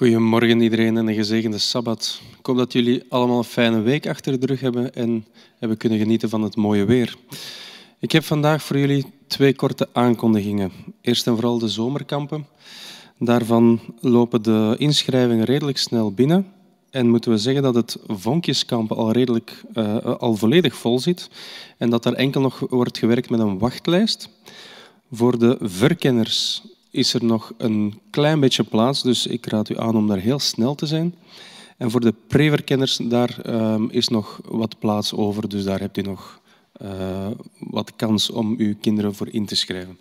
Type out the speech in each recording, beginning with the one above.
Goedemorgen iedereen en een gezegende Sabbat. Ik hoop dat jullie allemaal een fijne week achter de rug hebben en hebben kunnen genieten van het mooie weer. Ik heb vandaag voor jullie twee korte aankondigingen. Eerst en vooral de zomerkampen. Daarvan lopen de inschrijvingen redelijk snel binnen. En moeten we zeggen dat het Vonkjeskamp al, redelijk, uh, al volledig vol zit en dat er enkel nog wordt gewerkt met een wachtlijst. Voor de verkenners is er nog een klein beetje plaats, dus ik raad u aan om daar heel snel te zijn. En voor de preverkenners, daar um, is nog wat plaats over, dus daar hebt u nog uh, wat kans om uw kinderen voor in te schrijven.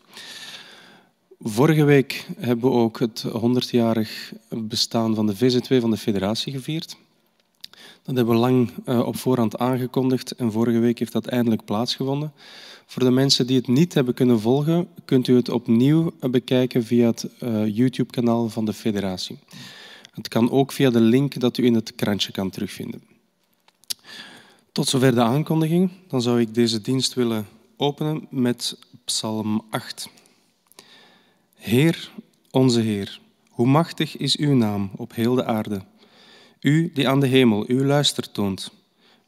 Vorige week hebben we ook het 100-jarig bestaan van de VZ2 van de federatie gevierd. Dat hebben we lang uh, op voorhand aangekondigd en vorige week heeft dat eindelijk plaatsgevonden. Voor de mensen die het niet hebben kunnen volgen, kunt u het opnieuw bekijken via het uh, YouTube-kanaal van de federatie. Het kan ook via de link dat u in het krantje kan terugvinden. Tot zover de aankondiging. Dan zou ik deze dienst willen openen met Psalm 8. Heer, onze Heer, hoe machtig is uw naam op heel de aarde. U die aan de hemel uw luister toont.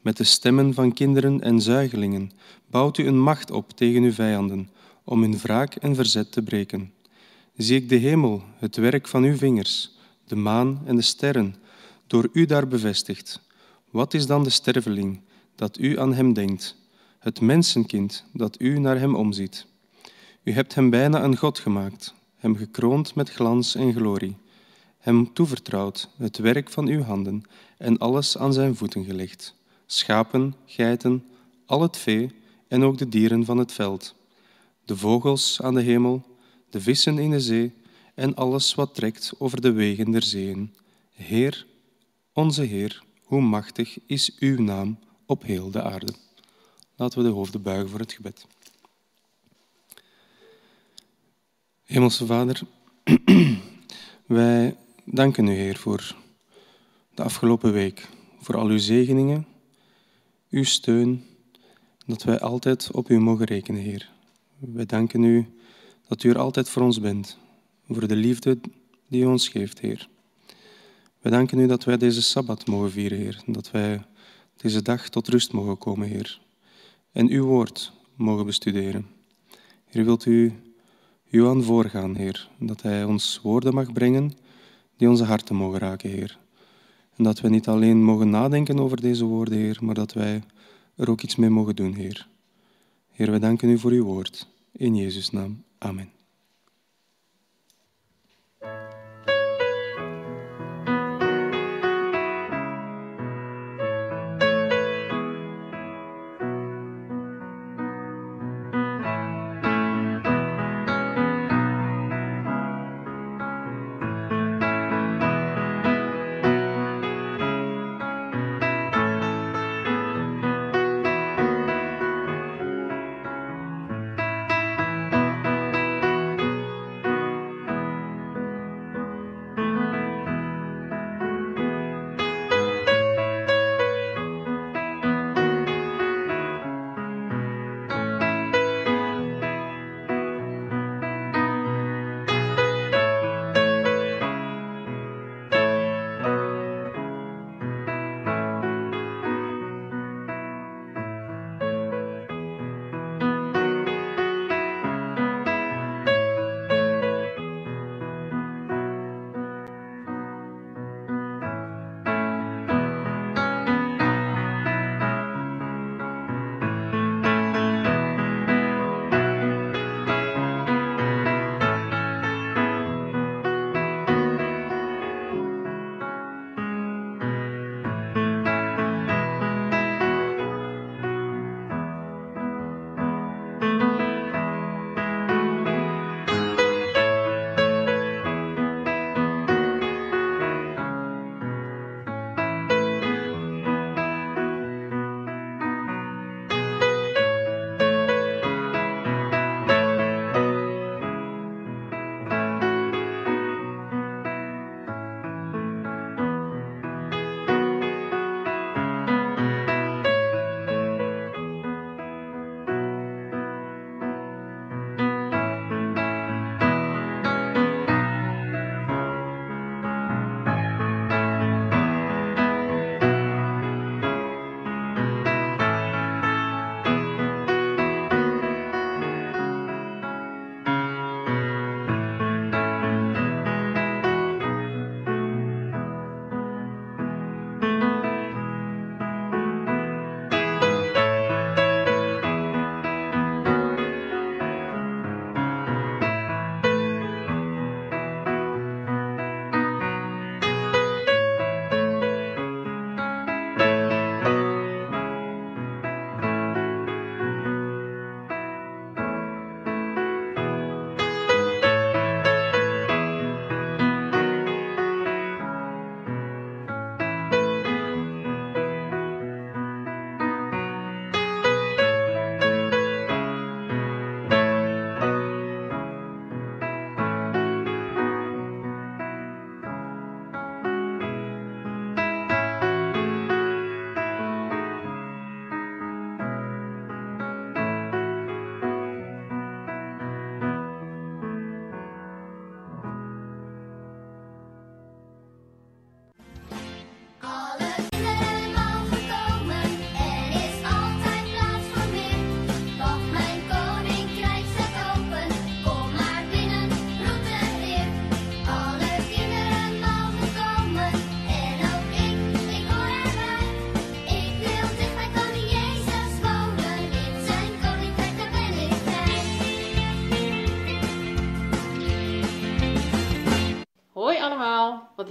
Met de stemmen van kinderen en zuigelingen bouwt u een macht op tegen uw vijanden, om hun wraak en verzet te breken. Zie ik de hemel, het werk van uw vingers, de maan en de sterren, door u daar bevestigd. Wat is dan de sterveling, dat u aan hem denkt, het mensenkind, dat u naar hem omziet? U hebt hem bijna een God gemaakt, hem gekroond met glans en glorie, hem toevertrouwd het werk van uw handen en alles aan zijn voeten gelegd schapen, geiten, al het vee en ook de dieren van het veld, de vogels aan de hemel, de vissen in de zee en alles wat trekt over de wegen der zeeën. Heer, onze Heer, hoe machtig is uw naam op heel de aarde. Laten we de hoofden buigen voor het gebed. Hemelse Vader, wij danken u, Heer, voor de afgelopen week, voor al uw zegeningen, uw steun, dat wij altijd op u mogen rekenen, Heer. Wij danken u dat u er altijd voor ons bent, voor de liefde die u ons geeft, Heer. Wij danken u dat wij deze Sabbat mogen vieren, Heer, dat wij deze dag tot rust mogen komen, Heer, en uw woord mogen bestuderen. Heer, wilt u u aan voorgaan, Heer, dat Hij ons woorden mag brengen die onze harten mogen raken, Heer. En dat we niet alleen mogen nadenken over deze woorden, Heer, maar dat wij er ook iets mee mogen doen, Heer. Heer, wij danken u voor uw woord. In Jezus' naam. Amen.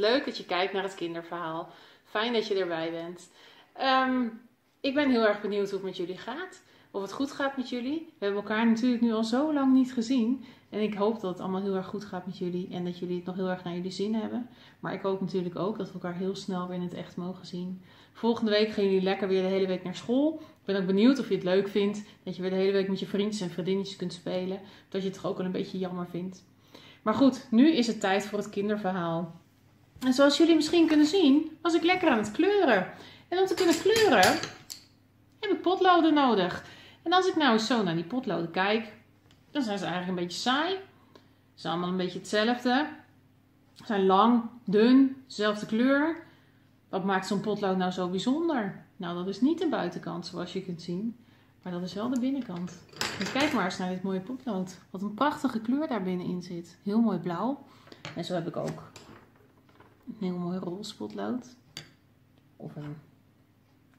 Leuk dat je kijkt naar het kinderverhaal. Fijn dat je erbij bent. Ehm, ik ben heel erg benieuwd hoe het met jullie gaat. Of het goed gaat met jullie. We hebben elkaar natuurlijk nu al zo lang niet gezien. En ik hoop dat het allemaal heel erg goed gaat met jullie. En dat jullie het nog heel erg naar jullie zin hebben. Maar ik hoop natuurlijk ook dat we elkaar heel snel weer in het echt mogen zien. Volgende week gaan jullie lekker weer de hele week naar school. Ik ben ook benieuwd of je het leuk vindt. Dat je weer de hele week met je vriendjes en vriendinnetjes kunt spelen. Dat je het toch ook wel een beetje jammer vindt. Maar goed, nu is het tijd voor het kinderverhaal. En zoals jullie misschien kunnen zien, was ik lekker aan het kleuren. En om te kunnen kleuren heb ik potloden nodig. En als ik nou eens zo naar die potloden kijk, dan zijn ze eigenlijk een beetje saai. Ze zijn allemaal een beetje hetzelfde. Ze zijn lang, dun, dezelfde kleur. Wat maakt zo'n potlood nou zo bijzonder? Nou, dat is niet de buitenkant zoals je kunt zien. Maar dat is wel de binnenkant. Dus kijk maar eens naar dit mooie potlood. Wat een prachtige kleur daar binnenin zit. Heel mooi blauw. En zo heb ik ook een heel mooi roze potlood. Of een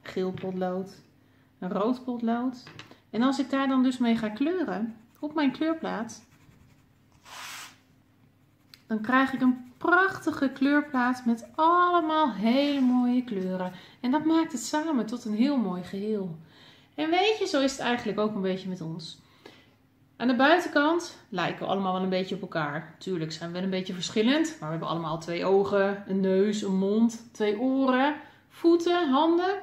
geel potlood. Een rood potlood. En als ik daar dan dus mee ga kleuren op mijn kleurplaat, dan krijg ik een prachtige kleurplaat met allemaal hele mooie kleuren. En dat maakt het samen tot een heel mooi geheel. En weet je, zo is het eigenlijk ook een beetje met ons. Aan de buitenkant lijken we allemaal wel een beetje op elkaar. Tuurlijk zijn we wel een beetje verschillend, maar we hebben allemaal twee ogen, een neus, een mond, twee oren, voeten, handen.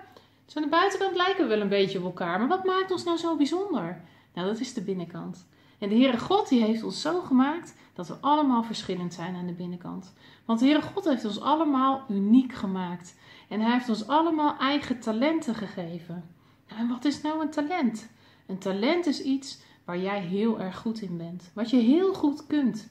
Dus aan de buitenkant lijken we wel een beetje op elkaar. Maar wat maakt ons nou zo bijzonder? Nou, dat is de binnenkant. En de Heere God die heeft ons zo gemaakt dat we allemaal verschillend zijn aan de binnenkant. Want de Heere God heeft ons allemaal uniek gemaakt. En hij heeft ons allemaal eigen talenten gegeven. Nou, en wat is nou een talent? Een talent is iets waar jij heel erg goed in bent. Wat je heel goed kunt.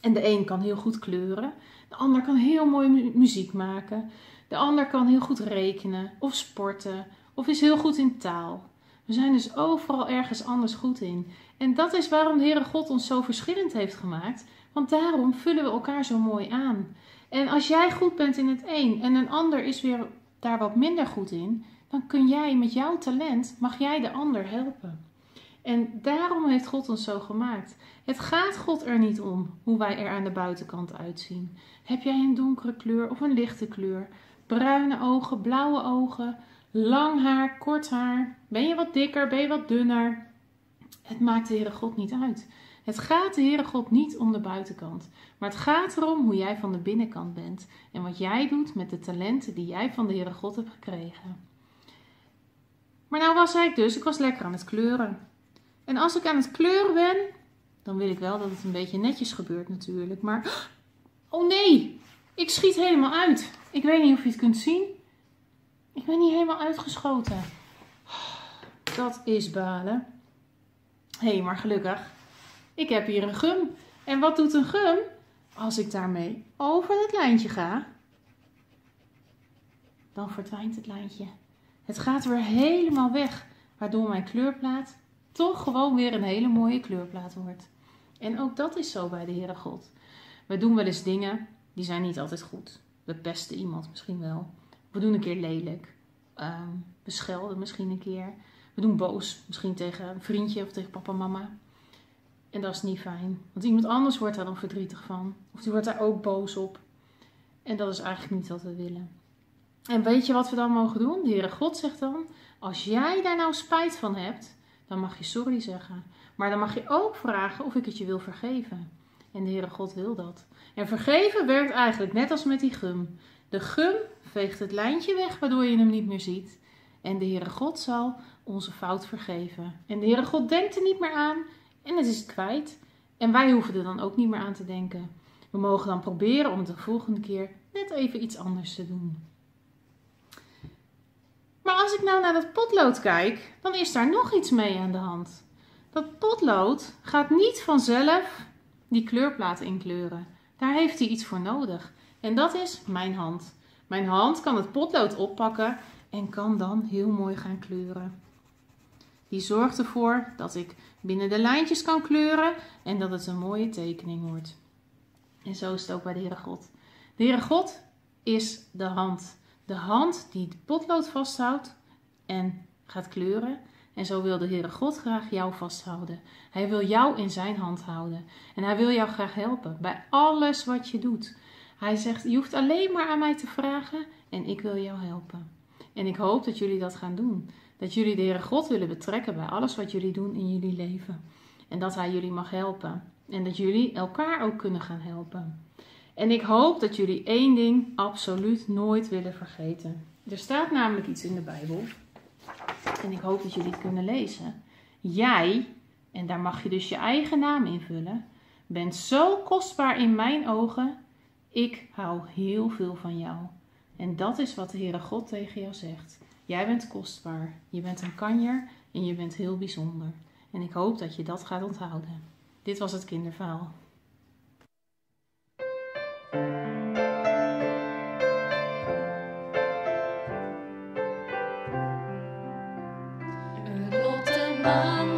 En de een kan heel goed kleuren. De ander kan heel mooi muziek maken. De ander kan heel goed rekenen of sporten of is heel goed in taal. We zijn dus overal ergens anders goed in. En dat is waarom de Heere God ons zo verschillend heeft gemaakt. Want daarom vullen we elkaar zo mooi aan. En als jij goed bent in het een en een ander is weer daar wat minder goed in, dan kun jij met jouw talent, mag jij de ander helpen. En daarom heeft God ons zo gemaakt. Het gaat God er niet om hoe wij er aan de buitenkant uitzien. Heb jij een donkere kleur of een lichte kleur? Bruine ogen, blauwe ogen, lang haar, kort haar? Ben je wat dikker, ben je wat dunner? Het maakt de Heere God niet uit. Het gaat de Heere God niet om de buitenkant, maar het gaat erom hoe jij van de binnenkant bent en wat jij doet met de talenten die jij van de Heere God hebt gekregen. Maar nou was ik dus, ik was lekker aan het kleuren. En als ik aan het kleuren ben, dan wil ik wel dat het een beetje netjes gebeurt natuurlijk. Maar, oh nee, ik schiet helemaal uit. Ik weet niet of je het kunt zien. Ik ben niet helemaal uitgeschoten. Dat is balen. Hé, hey, maar gelukkig. Ik heb hier een gum. En wat doet een gum? Als ik daarmee over het lijntje ga, dan verdwijnt het lijntje. Het gaat weer helemaal weg, waardoor mijn kleurplaat toch gewoon weer een hele mooie kleurplaat wordt. En ook dat is zo bij de Heere God. We doen wel eens dingen die zijn niet altijd goed. We pesten iemand misschien wel. We doen een keer lelijk. Ehm, we schelden misschien een keer. We doen boos, misschien tegen een vriendje of tegen papa en mama. En dat is niet fijn. Want iemand anders wordt daar dan verdrietig van. Of die wordt daar ook boos op. En dat is eigenlijk niet wat we willen. En weet je wat we dan mogen doen? De Heere God zegt dan: Als jij daar nou spijt van hebt, dan mag je sorry zeggen. Maar dan mag je ook vragen of ik het je wil vergeven. En de Heere God wil dat. En vergeven werkt eigenlijk net als met die gum. De gum veegt het lijntje weg waardoor je hem niet meer ziet. En de Heere God zal onze fout vergeven. En de Heere God denkt er niet meer aan en het is kwijt. En wij hoeven er dan ook niet meer aan te denken. We mogen dan proberen om de volgende keer net even iets anders te doen. Maar als ik nou naar dat potlood kijk, dan is daar nog iets mee aan de hand. Dat potlood gaat niet vanzelf die kleurplaat inkleuren. Daar heeft hij iets voor nodig. En dat is mijn hand. Mijn hand kan het potlood oppakken en kan dan heel mooi gaan kleuren. Die zorgt ervoor dat ik binnen de lijntjes kan kleuren en dat het een mooie tekening wordt. En zo is het ook bij de Heere God. De Heere God is de hand. De hand die het potlood vasthoudt en gaat kleuren. En zo wil de Heere God graag jou vasthouden. Hij wil jou in zijn hand houden. En hij wil jou graag helpen bij alles wat je doet. Hij zegt, je hoeft alleen maar aan mij te vragen en ik wil jou helpen. En ik hoop dat jullie dat gaan doen. Dat jullie de Heere God willen betrekken bij alles wat jullie doen in jullie leven. En dat Hij jullie mag helpen. En dat jullie elkaar ook kunnen gaan helpen. En ik hoop dat jullie één ding absoluut nooit willen vergeten. Er staat namelijk iets in de Bijbel. En ik hoop dat jullie het kunnen lezen. Jij, en daar mag je dus je eigen naam invullen, bent zo kostbaar in mijn ogen. Ik hou heel veel van jou. En dat is wat de Heere God tegen jou zegt. Jij bent kostbaar, je bent een kanjer en je bent heel bijzonder. En ik hoop dat je dat gaat onthouden. Dit was het kinderverhaal. Een grote man.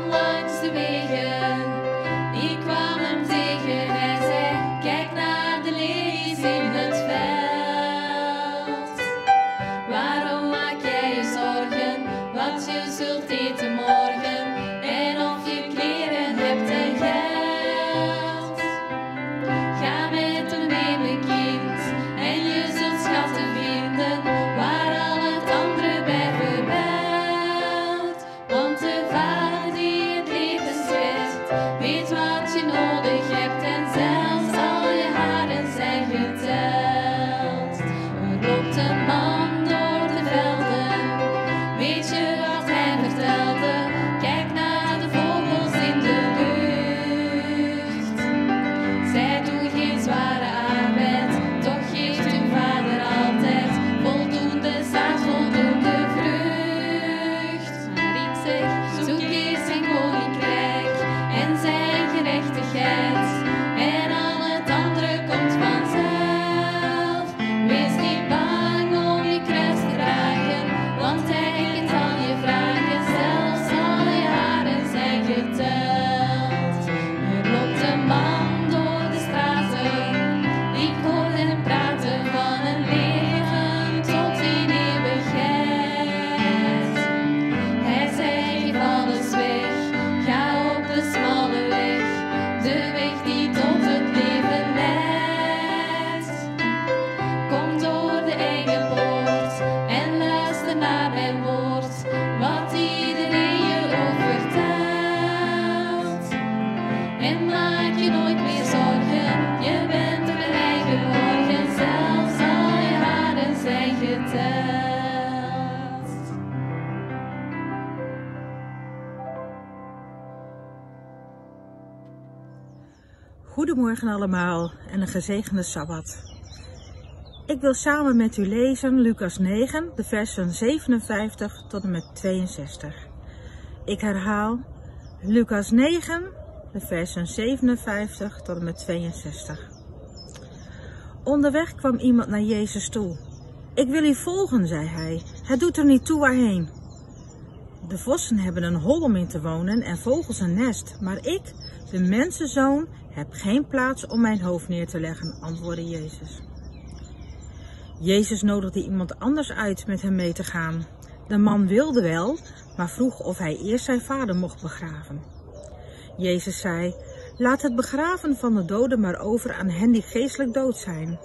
Goedemorgen allemaal en een gezegende Sabbat. Ik wil samen met u lezen Lucas 9, de versen 57 tot en met 62. Ik herhaal Lucas 9, de versen 57 tot en met 62. Onderweg kwam iemand naar Jezus toe. Ik wil u volgen, zei hij. Het doet er niet toe waarheen. De vossen hebben een hol om in te wonen en vogels een nest, maar ik, de mensenzoon, heb geen plaats om mijn hoofd neer te leggen, antwoordde Jezus. Jezus nodigde iemand anders uit met hem mee te gaan. De man wilde wel, maar vroeg of hij eerst zijn vader mocht begraven. Jezus zei, laat het begraven van de doden maar over aan hen die geestelijk dood zijn.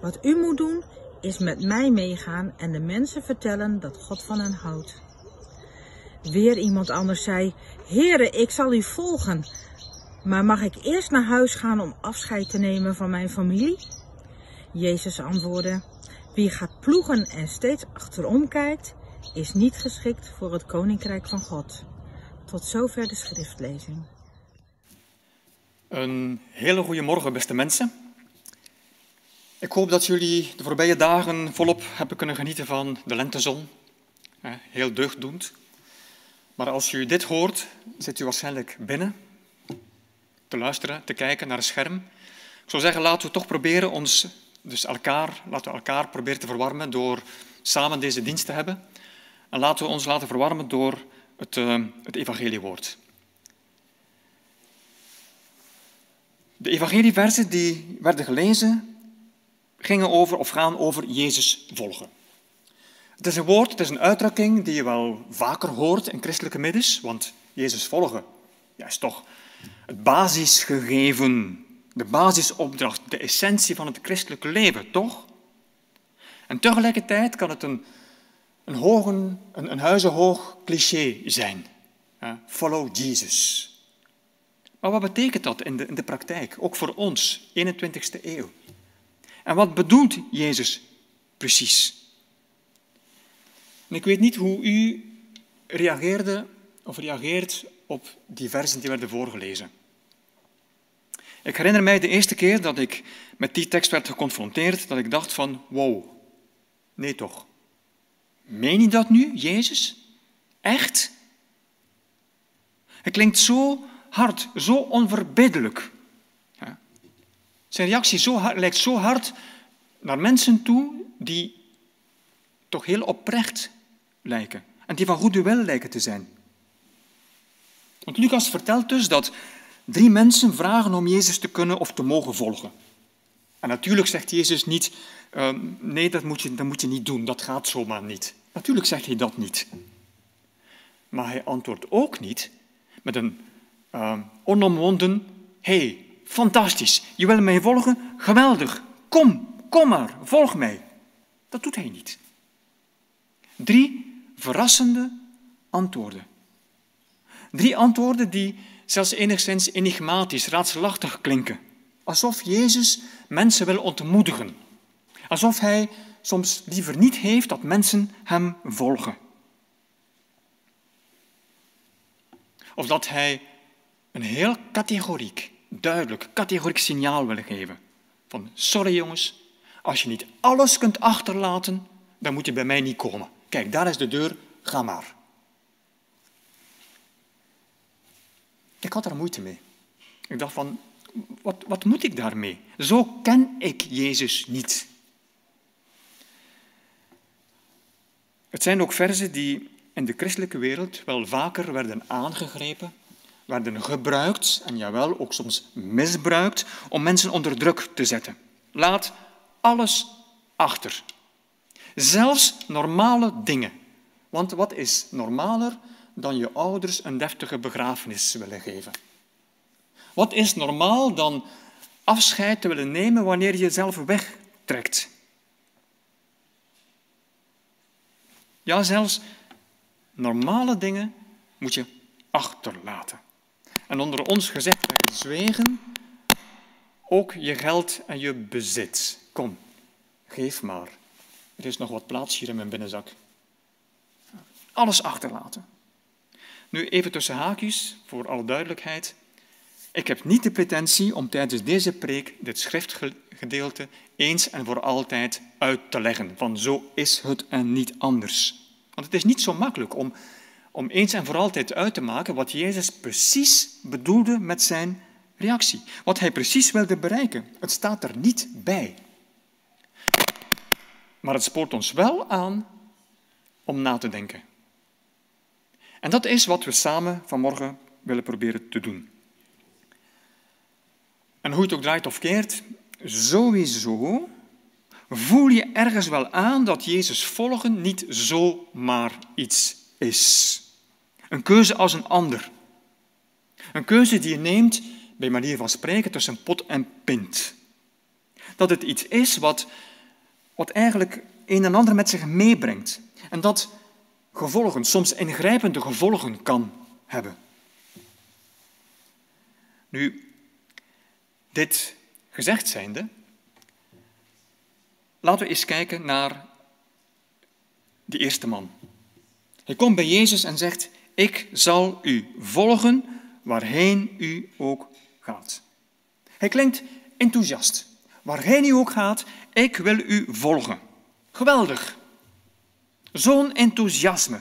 Wat u moet doen, is met mij meegaan en de mensen vertellen dat God van hen houdt. Weer iemand anders zei, Heere, ik zal u volgen, maar mag ik eerst naar huis gaan om afscheid te nemen van mijn familie? Jezus antwoordde, wie gaat ploegen en steeds achterom kijkt, is niet geschikt voor het koninkrijk van God. Tot zover de schriftlezing. Een hele goede morgen, beste mensen. Ik hoop dat jullie de voorbije dagen volop hebben kunnen genieten van de lentezon. Heel deugddoend. Maar als u dit hoort, zit u waarschijnlijk binnen te luisteren, te kijken naar een scherm. Ik zou zeggen, laten we toch proberen ons, dus elkaar, laten we elkaar proberen te verwarmen door samen deze dienst te hebben. En laten we ons laten verwarmen door het, uh, het evangeliewoord. De evangelieversen die werden gelezen gingen over of gaan over Jezus volgen. Het is een woord, het is een uitdrukking die je wel vaker hoort in christelijke middens, want Jezus volgen ja, is toch het basisgegeven de basisopdracht, de essentie van het christelijke leven, toch? En tegelijkertijd kan het een, een, hoge, een, een huizenhoog cliché zijn. Follow Jesus. Maar wat betekent dat in de, in de praktijk, ook voor ons, 21ste eeuw? En wat bedoelt Jezus precies? Ik weet niet hoe u reageerde of reageert op die versen die werden voorgelezen. Ik herinner mij de eerste keer dat ik met die tekst werd geconfronteerd, dat ik dacht van, wow, nee toch. Meen je dat nu, Jezus? Echt? Het klinkt zo hard, zo onverbiddelijk. Zijn reactie zo lijkt zo hard naar mensen toe die toch heel oprecht lijken en die van goede wil lijken te zijn. Want Lucas vertelt dus dat drie mensen vragen om Jezus te kunnen of te mogen volgen. En natuurlijk zegt Jezus niet, uh, nee, dat moet, je, dat moet je niet doen, dat gaat zomaar niet. Natuurlijk zegt hij dat niet. Maar hij antwoordt ook niet met een uh, onomwonden, hey, fantastisch, je wil mij volgen? Geweldig, kom, kom maar, volg mij. Dat doet hij niet. Drie verrassende antwoorden. Drie antwoorden die zelfs enigszins enigmatisch, raadselachtig klinken. Alsof Jezus mensen wil ontmoedigen. Alsof hij soms liever niet heeft dat mensen hem volgen. Of dat hij een heel categoriek, duidelijk, categoriek signaal wil geven. Van, sorry jongens, als je niet alles kunt achterlaten, dan moet je bij mij niet komen. Kijk, daar is de deur, ga maar. Ik had daar moeite mee. Ik dacht van, wat, wat moet ik daarmee? Zo ken ik Jezus niet. Het zijn ook verzen die in de christelijke wereld wel vaker werden aangegrepen, werden gebruikt en jawel ook soms misbruikt om mensen onder druk te zetten. Laat alles achter. Zelfs normale dingen. Want wat is normaler dan je ouders een deftige begrafenis willen geven? Wat is normaal dan afscheid te willen nemen wanneer je jezelf wegtrekt? Ja, zelfs normale dingen moet je achterlaten. En onder ons gezegd en gezwegen, ook je geld en je bezit. Kom, geef maar. Er is nog wat plaats hier in mijn binnenzak. Alles achterlaten. Nu even tussen haakjes, voor alle duidelijkheid. Ik heb niet de pretentie om tijdens deze preek dit schriftgedeelte eens en voor altijd uit te leggen. Van zo is het en niet anders. Want het is niet zo makkelijk om, om eens en voor altijd uit te maken wat Jezus precies bedoelde met zijn reactie. Wat hij precies wilde bereiken. Het staat er niet bij. Maar het spoort ons wel aan om na te denken. En dat is wat we samen vanmorgen willen proberen te doen. En hoe het ook draait of keert, sowieso voel je ergens wel aan dat Jezus volgen niet zomaar iets is. Een keuze als een ander. Een keuze die je neemt, bij manier van spreken, tussen pot en pint. Dat het iets is wat, wat eigenlijk een en ander met zich meebrengt. En dat gevolgen, soms ingrijpende gevolgen kan hebben. Nu, dit gezegd zijnde, laten we eens kijken naar de eerste man. Hij komt bij Jezus en zegt, ik zal u volgen waarheen u ook gaat. Hij klinkt enthousiast. Waarheen u ook gaat, ik wil u volgen. Geweldig. Zo'n enthousiasme.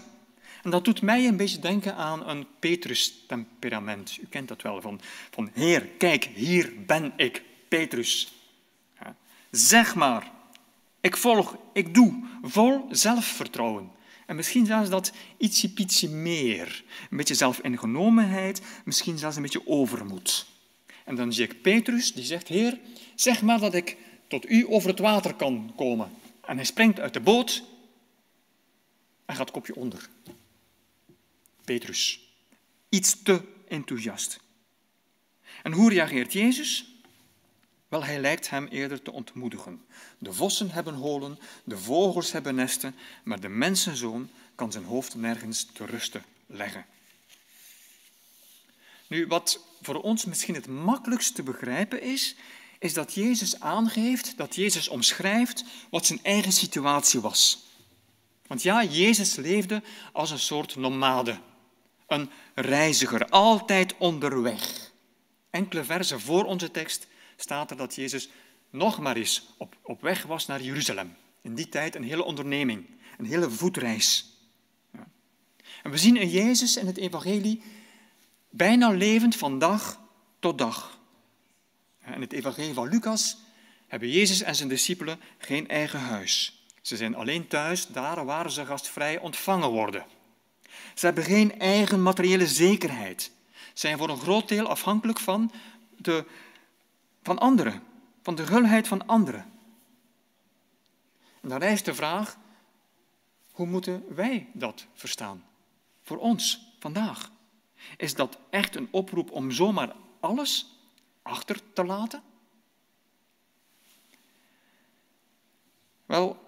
En dat doet mij een beetje denken aan een Petrus-temperament. U kent dat wel, van, van Heer, kijk, hier ben ik, Petrus. Zeg maar, ik volg, ik doe, vol zelfvertrouwen. En misschien zelfs dat ietsje pietje meer. Een beetje zelfingenomenheid, misschien zelfs een beetje overmoed. En dan zie ik Petrus, die zegt, Heer, zeg maar dat ik tot u over het water kan komen. En hij springt uit de boot en gaat kopje onder. Petrus, iets te enthousiast. En hoe reageert Jezus? Wel, hij lijkt hem eerder te ontmoedigen. De vossen hebben holen, de vogels hebben nesten, maar de mensenzoon kan zijn hoofd nergens te rusten leggen. Nu, wat voor ons misschien het makkelijkst te begrijpen is, is dat Jezus aangeeft, dat Jezus omschrijft wat zijn eigen situatie was. Want ja, Jezus leefde als een soort nomade, een reiziger, altijd onderweg. Enkele versen voor onze tekst staat er dat Jezus nog maar eens op, op weg was naar Jeruzalem. In die tijd een hele onderneming, een hele voetreis. Ja. En we zien in Jezus in het evangelie bijna levend van dag tot dag. In het evangelie van Lucas hebben Jezus en zijn discipelen geen eigen huis. Ze zijn alleen thuis, daar waar ze gastvrij ontvangen worden. Ze hebben geen eigen materiële zekerheid. Ze zijn voor een groot deel afhankelijk van, de, van anderen, van de gulheid van anderen. En dan rijst de vraag, hoe moeten wij dat verstaan? Voor ons, vandaag. Is dat echt een oproep om zomaar alles achter te laten? Wel,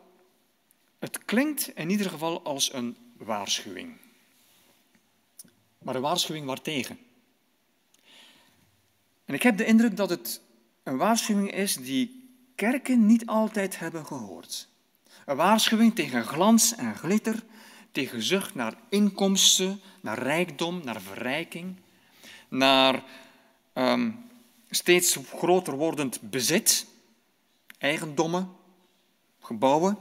het klinkt in ieder geval als een waarschuwing. Maar een waarschuwing waartegen? En ik heb de indruk dat het een waarschuwing is die kerken niet altijd hebben gehoord. Een waarschuwing tegen glans en glitter, tegen zucht naar inkomsten, naar rijkdom, naar verrijking, naar um, steeds groter wordend bezit, eigendommen, gebouwen,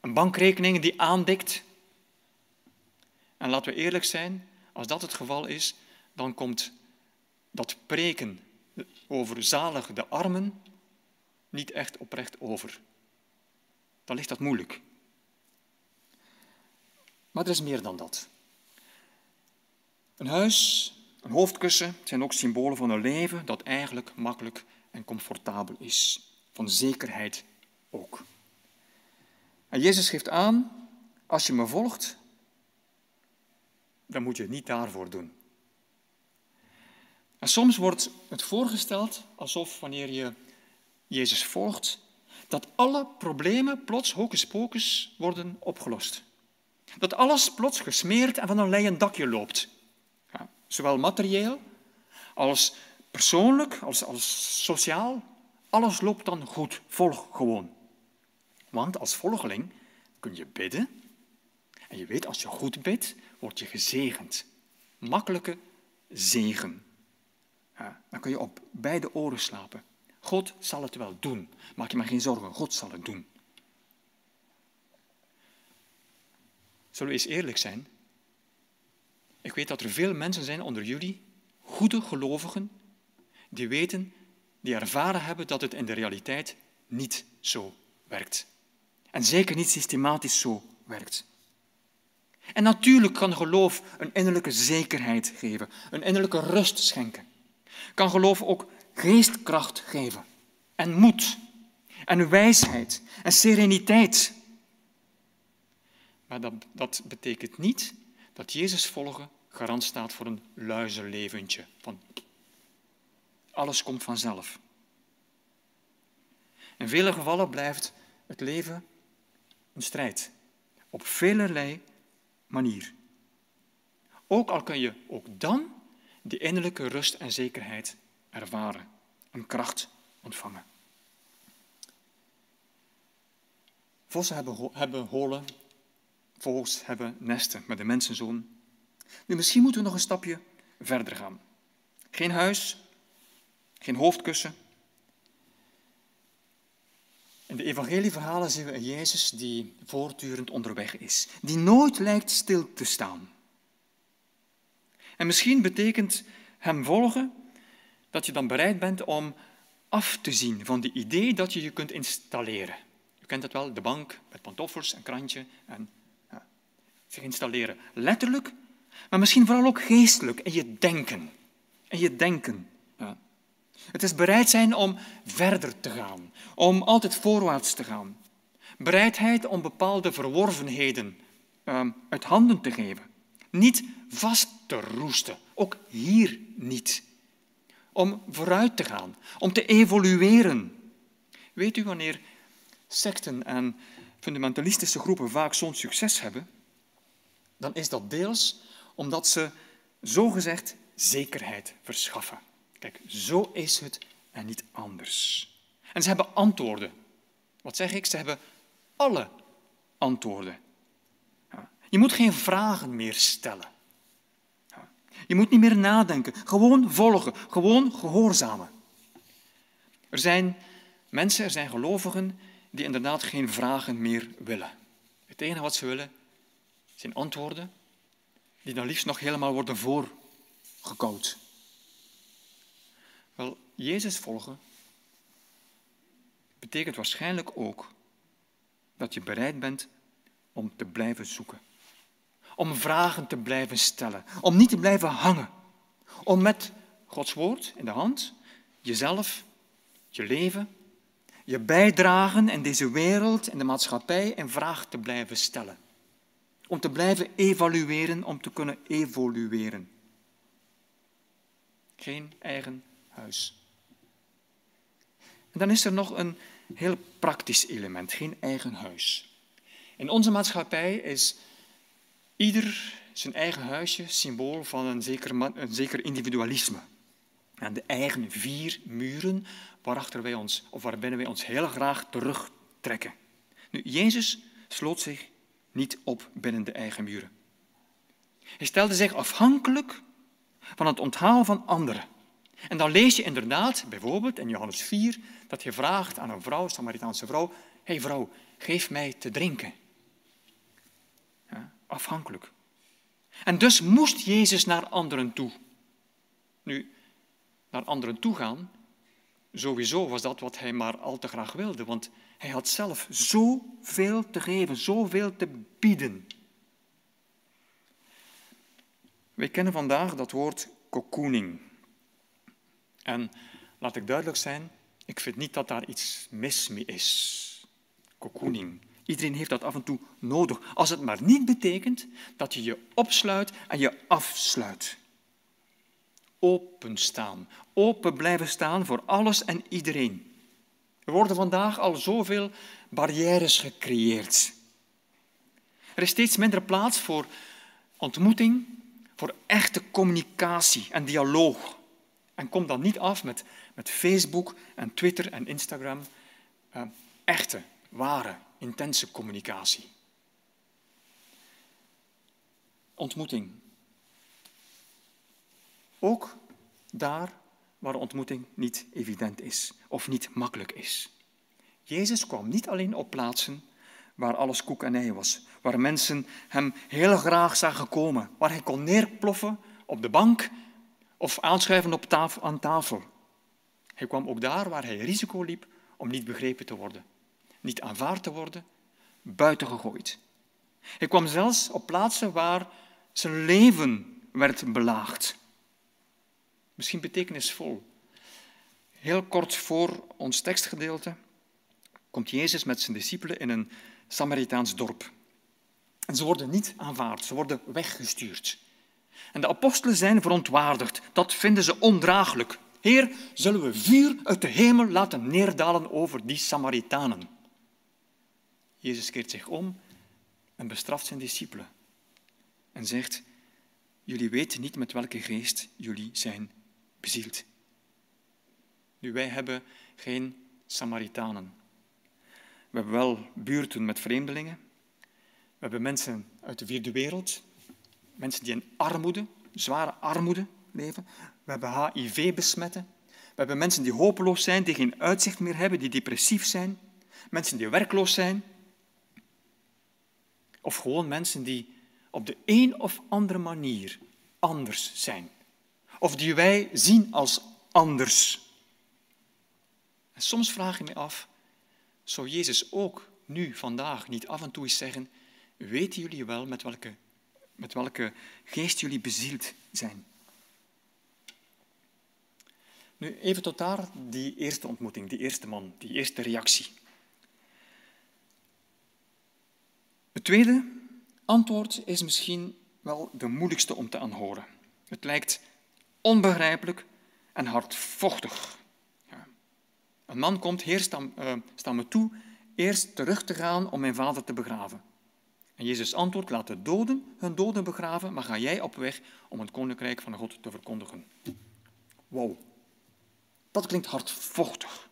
een bankrekening die aandikt. En laten we eerlijk zijn, als dat het geval is, dan komt dat preken over zalig de armen niet echt oprecht over. Dan ligt dat moeilijk. Maar er is meer dan dat. Een huis, een hoofdkussen zijn ook symbolen van een leven dat eigenlijk makkelijk en comfortabel is. Van zekerheid ook. En Jezus geeft aan, als je me volgt, dan moet je het niet daarvoor doen. En soms wordt het voorgesteld alsof wanneer je Jezus volgt, dat alle problemen plots hocus pocus worden opgelost. Dat alles plots gesmeerd en van een leien dakje loopt. Zowel materieel als persoonlijk, als, als sociaal. Alles loopt dan goed. Volg gewoon. Want als volgeling kun je bidden. En je weet, als je goed bidt, word je gezegend. Makkelijke zegen. Dan kun je op beide oren slapen. God zal het wel doen. Maak je maar geen zorgen, God zal het doen. Zullen we eens eerlijk zijn? Ik weet dat er veel mensen zijn onder jullie, goede gelovigen, die weten, die ervaren hebben dat het in de realiteit niet zo werkt. En zeker niet systematisch zo werkt. En natuurlijk kan geloof een innerlijke zekerheid geven, een innerlijke rust schenken. Kan geloof ook geestkracht geven en moed en wijsheid en sereniteit. Maar dat, dat betekent niet dat Jezus volgen garant staat voor een luizenleventje. Van alles komt vanzelf. In vele gevallen blijft het leven een strijd. Op velerlei manier. Ook al kun je ook dan die innerlijke rust en zekerheid ervaren. Een kracht ontvangen. Vossen hebben, hebben holen, vogels hebben nesten met de mensenzoon. Nu, misschien moeten we nog een stapje verder gaan. Geen huis, geen hoofdkussen, in de evangelieverhalen zien we een Jezus die voortdurend onderweg is, die nooit lijkt stil te staan. En misschien betekent hem volgen dat je dan bereid bent om af te zien van die idee dat je je kunt installeren. Je kent het wel, de bank met pantoffels en krantje en ja, zich installeren. Letterlijk, maar misschien vooral ook geestelijk in je denken. In je denken. Ja. Het is bereid zijn om verder te gaan, om altijd voorwaarts te gaan. Bereidheid om bepaalde verworvenheden uh, uit handen te geven. Niet vast te roesten, ook hier niet. om vooruit te gaan, om te evolueren. Weet u wanneer secten en fundamentalistische groepen vaak zo'n succes hebben? Dan is dat deels omdat ze zogezegd zekerheid verschaffen. Kijk, zo is het en niet anders. En ze hebben antwoorden. Wat zeg ik? Ze hebben alle antwoorden. Je moet geen vragen meer stellen. Je moet niet meer nadenken, gewoon volgen, gewoon gehoorzamen. Er zijn mensen, er zijn gelovigen die inderdaad geen vragen meer willen. Het enige wat ze willen zijn antwoorden die dan liefst nog helemaal worden voorgekoud. Wel, Jezus volgen betekent waarschijnlijk ook dat je bereid bent om te blijven zoeken. Om vragen te blijven stellen. Om niet te blijven hangen. Om met Gods woord in de hand jezelf, je leven, je bijdragen in deze wereld en de maatschappij in vraag te blijven stellen. Om te blijven evalueren, om te kunnen evolueren. Geen eigen huis. En dan is er nog een heel praktisch element, geen eigen huis. In onze maatschappij is ieder zijn eigen huisje symbool van een zeker, een zeker individualisme. En de eigen vier muren waarachter wij ons, of waarbinnen wij ons heel graag terugtrekken. Nu, Jezus sloot zich niet op binnen de eigen muren. Hij stelde zich afhankelijk van het onthalen van anderen. En dan lees je inderdaad, bijvoorbeeld in Johannes 4, dat je vraagt aan een vrouw, een Samaritaanse vrouw, hey vrouw, geef mij te drinken. Ja, afhankelijk. En dus moest Jezus naar anderen toe. Nu, naar anderen toe gaan, sowieso was dat wat hij maar al te graag wilde, want hij had zelf zoveel te geven, zoveel te bieden. Wij kennen vandaag dat woord cocooning. En laat ik duidelijk zijn, ik vind niet dat daar iets mis mee is. Cocooning. Iedereen heeft dat af en toe nodig, als het maar niet betekent dat je je opsluit en je afsluit. Openstaan, open blijven staan voor alles en iedereen. Er worden vandaag al zoveel barrières gecreëerd. Er is steeds minder plaats voor ontmoeting, voor echte communicatie en dialoog. En kom dan niet af met, met Facebook en Twitter en Instagram. Uh, echte, ware, intense communicatie. Ontmoeting. Ook daar waar ontmoeting niet evident is of niet makkelijk is. Jezus kwam niet alleen op plaatsen waar alles koek en ei was, waar mensen hem heel graag zagen komen, waar hij kon neerploffen op de bank of aanschuiven op tafel, aan tafel. Hij kwam ook daar waar hij risico liep om niet begrepen te worden, niet aanvaard te worden, buiten gegooid. Hij kwam zelfs op plaatsen waar zijn leven werd belaagd. Misschien betekenisvol. Heel kort voor ons tekstgedeelte komt Jezus met zijn discipelen in een Samaritaans dorp. En ze worden niet aanvaard, ze worden weggestuurd. En de apostelen zijn verontwaardigd. Dat vinden ze ondraaglijk. Heer, zullen we vuur uit de hemel laten neerdalen over die Samaritanen? Jezus keert zich om en bestraft zijn discipelen. En zegt, jullie weten niet met welke geest jullie zijn Nu, wij hebben geen Samaritanen. We hebben wel buurten met vreemdelingen. We hebben mensen uit de vierde wereld, mensen die in armoede, zware armoede leven. We hebben HIV-besmetten. We hebben mensen die hopeloos zijn, die geen uitzicht meer hebben, die depressief zijn. Mensen die werkloos zijn. Of gewoon mensen die op de een of andere manier anders zijn. Of die wij zien als anders. En soms vraag ik me af, zou Jezus ook nu, vandaag, niet af en toe eens zeggen, weten jullie wel met welke met welke geest jullie bezield zijn. Nu, even tot daar die eerste ontmoeting, die eerste man, die eerste reactie. Het tweede antwoord is misschien wel de moeilijkste om te aanhoren. Het lijkt onbegrijpelijk en hardvochtig. Ja. Een man komt, heer, sta, sta me toe eerst terug te gaan om mijn vader te begraven. En Jezus antwoordt, laat de doden hun doden begraven, maar ga jij op weg om het koninkrijk van God te verkondigen. Wow, dat klinkt hardvochtig.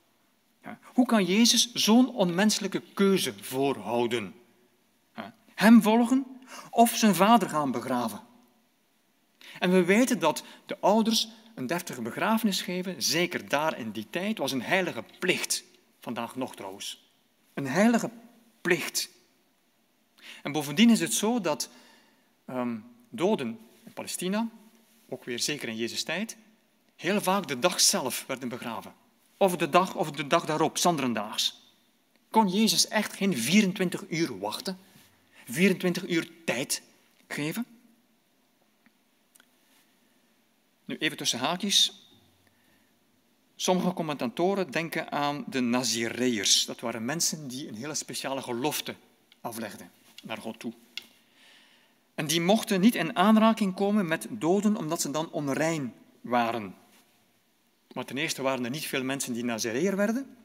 Ja. Hoe kan Jezus zo'n onmenselijke keuze voorhouden? Hem volgen of zijn vader gaan begraven? En we weten dat de ouders een deftige begrafenis geven, zeker daar in die tijd, was een heilige plicht. Vandaag nog trouwens. Een heilige plicht. En bovendien is het zo dat um, doden in Palestina, ook weer zeker in Jezus' tijd, heel vaak de dag zelf werden begraven. Of de dag of de dag daarop, zanderendaags. Kon Jezus echt geen 24 uur wachten? 24 uur tijd geven? Nu even tussen haakjes. Sommige commentatoren denken aan de Nazireërs. Dat waren mensen die een hele speciale gelofte aflegden naar God toe. En die mochten niet in aanraking komen met doden omdat ze dan onrein waren. Maar ten eerste waren er niet veel mensen die Nazireër werden.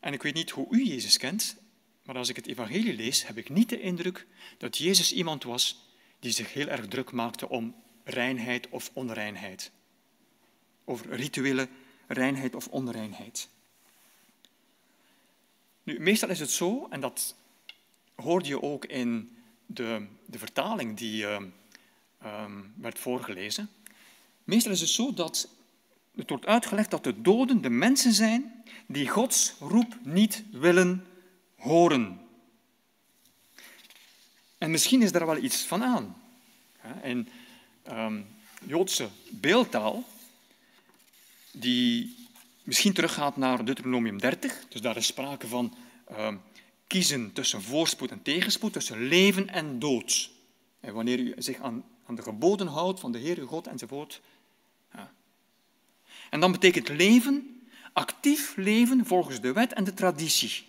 En ik weet niet hoe u Jezus kent, maar als ik het evangelie lees, heb ik niet de indruk dat Jezus iemand was die zich heel erg druk maakte om reinheid of onreinheid. Over rituele reinheid of onreinheid. Nu, meestal is het zo, en dat hoorde je ook in de, de vertaling die uh, um, werd voorgelezen. Meestal is het zo dat het wordt uitgelegd dat de doden de mensen zijn die Gods roep niet willen horen. En misschien is daar wel iets van aan. In um, Joodse beeldtaal, die misschien teruggaat naar Deuteronomium 30, dus daar is sprake van um, kiezen tussen voorspoed en tegenspoed, tussen leven en dood. En wanneer u zich aan, aan de geboden houdt van de Heer God enzovoort. Ja. En dan betekent leven, actief leven volgens de wet en de traditie.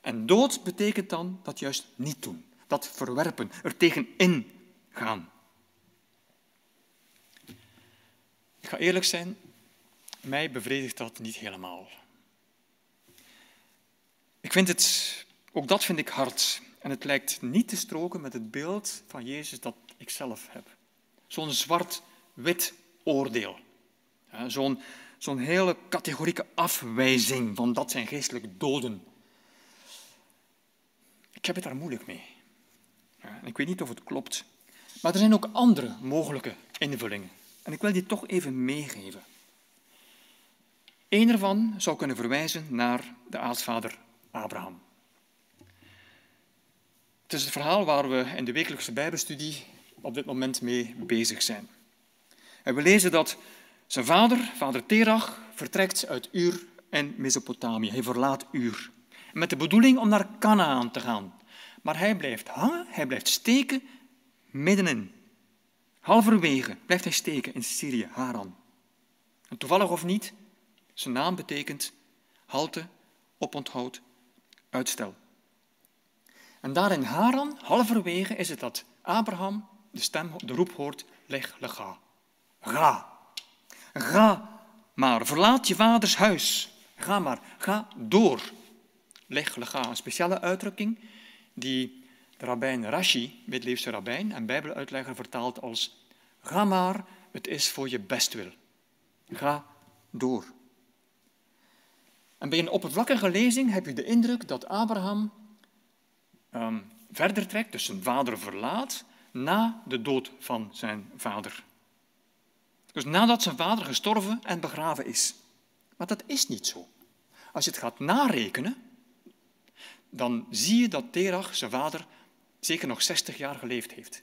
En dood betekent dan dat juist niet doen, dat verwerpen, er tegenin gaan. Ik ga eerlijk zijn, mij bevredigt dat niet helemaal. Ik vind het, ook dat vind ik hard. En het lijkt niet te stroken met het beeld van Jezus dat ik zelf heb. Zo'n zwart-wit oordeel. Zo'n zo'n hele categorieke afwijzing van dat zijn geestelijk doden. Ik heb het daar moeilijk mee. Ik weet niet of het klopt. Maar er zijn ook andere mogelijke invullingen. En ik wil die toch even meegeven. Eén ervan zou kunnen verwijzen naar de aartsvader Abraham. Het is het verhaal waar we in de wekelijkse Bijbelstudie op dit moment mee bezig zijn. En we lezen dat zijn vader, vader Terach, vertrekt uit Ur en Mesopotamië. Hij verlaat Ur. Met de bedoeling om naar Canaan te gaan. Maar hij blijft hangen, hij blijft steken middenin. Halverwege blijft hij steken in Syrië, Haran. En toevallig of niet, zijn naam betekent halte, oponthoud, uitstel. En daar in Haran, halverwege, is het dat Abraham de stem, de roep hoort, leg, lega. Ga. Ga maar, verlaat je vaders huis. Ga maar, ga door. Leg, lega, een speciale uitdrukking die de rabbijn Rashi, middeleeuwse rabbijn en bijbeluitlegger, vertaalt als Ga maar, het is voor je bestwil. Ga door. En bij een oppervlakkige lezing heb je de indruk dat Abraham um, verder trekt, dus zijn vader verlaat, na de dood van zijn vader. Dus nadat zijn vader gestorven en begraven is. Maar dat is niet zo. Als je het gaat narekenen, dan zie je dat Terach, zijn vader, zeker nog 60 jaar geleefd heeft.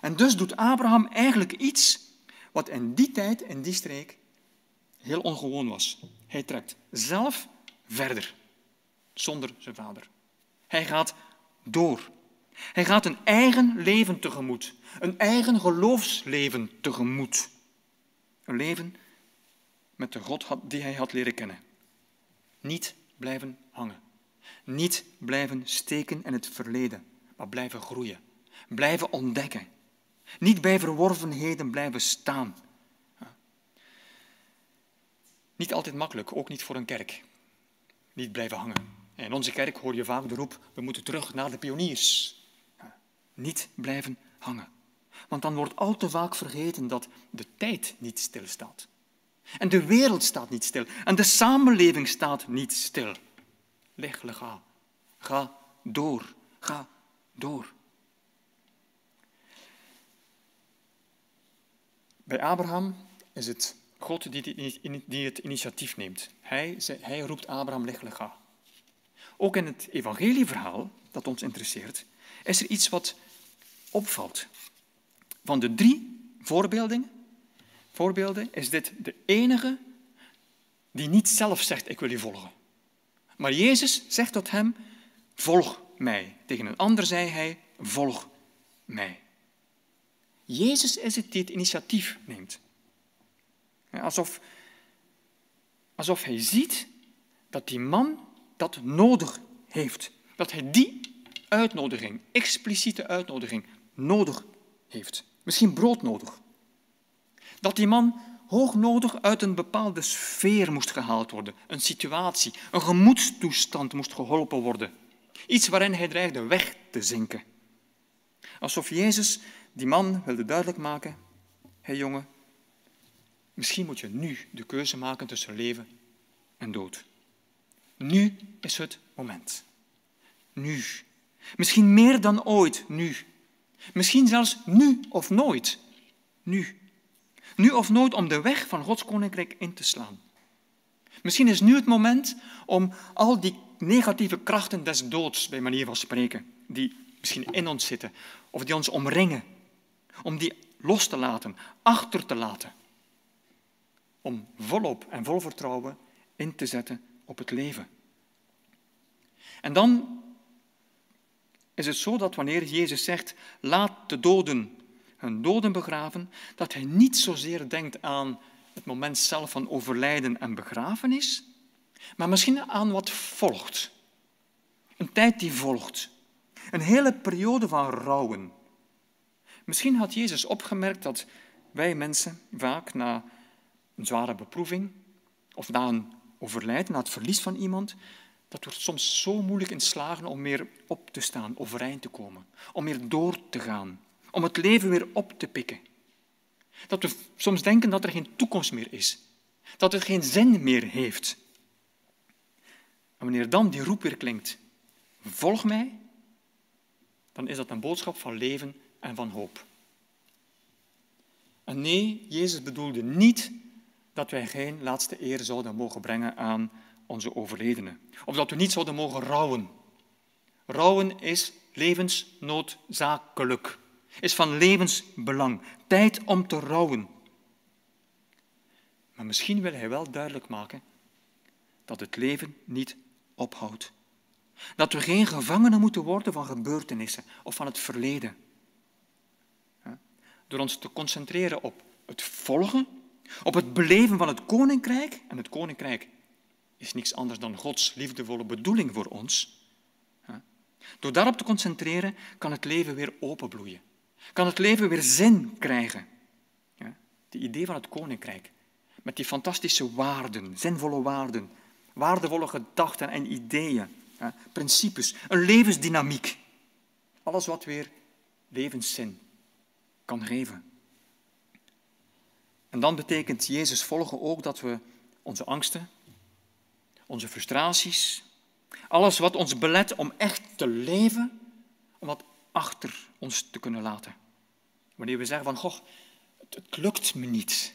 En dus doet Abraham eigenlijk iets wat in die tijd, in die streek, heel ongewoon was. Hij trekt zelf verder, zonder zijn vader. Hij gaat door. Hij gaat een eigen leven tegemoet, een eigen geloofsleven tegemoet. Een leven met de God die hij had leren kennen. Niet blijven hangen. Niet blijven steken in het verleden, maar blijven groeien. Blijven ontdekken. Niet bij verworvenheden blijven staan. Niet altijd makkelijk, ook niet voor een kerk. Niet blijven hangen. In onze kerk hoor je vaak de roep, we moeten terug naar de pioniers. Niet blijven hangen. Want dan wordt al te vaak vergeten dat de tijd niet stilstaat. En de wereld staat niet stil. En de samenleving staat niet stil. Leg, ga. Ga door. Ga door. Bij Abraham is het God die het initiatief neemt. Hij, hij roept Abraham, leg, ga. Ook in het evangelieverhaal, dat ons interesseert, is er iets wat opvalt. Van de drie voorbeelden is dit de enige die niet zelf zegt, ik wil je volgen. Maar Jezus zegt tot hem, volg mij. Tegen een ander zei hij, volg mij. Jezus is het die het initiatief neemt. Alsof, alsof hij ziet dat die man dat nodig heeft. Dat hij die uitnodiging, expliciete uitnodiging, nodig heeft. Misschien broodnodig. Dat die man hoognodig uit een bepaalde sfeer moest gehaald worden, een situatie, een gemoedstoestand moest geholpen worden. Iets waarin hij dreigde weg te zinken. Alsof Jezus die man wilde duidelijk maken, hé hey jongen, misschien moet je nu de keuze maken tussen leven en dood. Nu is het moment. Nu. Misschien meer dan ooit nu. Misschien zelfs nu of nooit. Nu. Nu of nooit om de weg van Gods koninkrijk in te slaan. Misschien is nu het moment om al die negatieve krachten des doods, bij manier van spreken, die misschien in ons zitten of die ons omringen, om die los te laten, achter te laten. Om volop en vol vertrouwen in te zetten op het leven. En dan is het zo dat wanneer Jezus zegt, laat de doden hun doden begraven, dat hij niet zozeer denkt aan het moment zelf van overlijden en begrafenis, maar misschien aan wat volgt. Een tijd die volgt. Een hele periode van rouwen. Misschien had Jezus opgemerkt dat wij mensen vaak na een zware beproeving of na een overlijden, na het verlies van iemand, dat wordt soms zo moeilijk in slagen om meer op te staan, overeind te komen, om meer door te gaan, om het leven weer op te pikken. Dat we soms denken dat er geen toekomst meer is, dat het geen zin meer heeft. En wanneer dan die roep weer klinkt, volg mij, dan is dat een boodschap van leven en van hoop. En nee, Jezus bedoelde niet dat wij geen laatste eer zouden mogen brengen aan onze overledenen. Of dat we niet zouden mogen rouwen. Rouwen is levensnoodzakelijk, is van levensbelang. Tijd om te rouwen. Maar misschien wil hij wel duidelijk maken dat het leven niet Dat we geen gevangenen moeten worden van gebeurtenissen of van het verleden. Door ons te concentreren op het volgen, op het beleven van het koninkrijk. En het koninkrijk is niets anders dan Gods liefdevolle bedoeling voor ons. Door daarop te concentreren kan het leven weer openbloeien. Kan het leven weer zin krijgen. Het idee van het koninkrijk. Met die fantastische waarden, zinvolle waarden, waardevolle gedachten en ideeën, principes, een levensdynamiek. Alles wat weer levenszin kan geven. En dan betekent Jezus volgen ook dat we onze angsten, onze frustraties, alles wat ons belet om echt te leven, om wat achter ons te kunnen laten. Wanneer we zeggen van, goh, het, lukt me niet,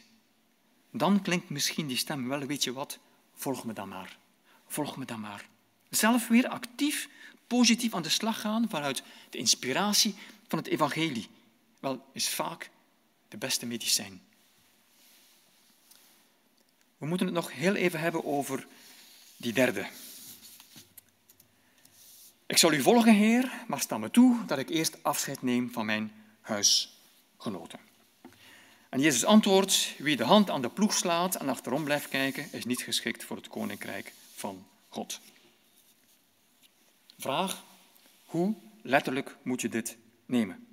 dan klinkt misschien die stem wel, weet je wat, volg me dan maar. Volg me dan maar. Zelf weer actief, positief aan de slag gaan vanuit de inspiratie van het evangelie. Wel, is vaak de beste medicijn. We moeten het nog heel even hebben over die derde. Ik zal u volgen, Heer, maar sta me toe dat ik eerst afscheid neem van mijn huisgenoten. En Jezus antwoordt, wie de hand aan de ploeg slaat en achterom blijft kijken, is niet geschikt voor het koninkrijk van God. Vraag, hoe letterlijk moet je dit nemen?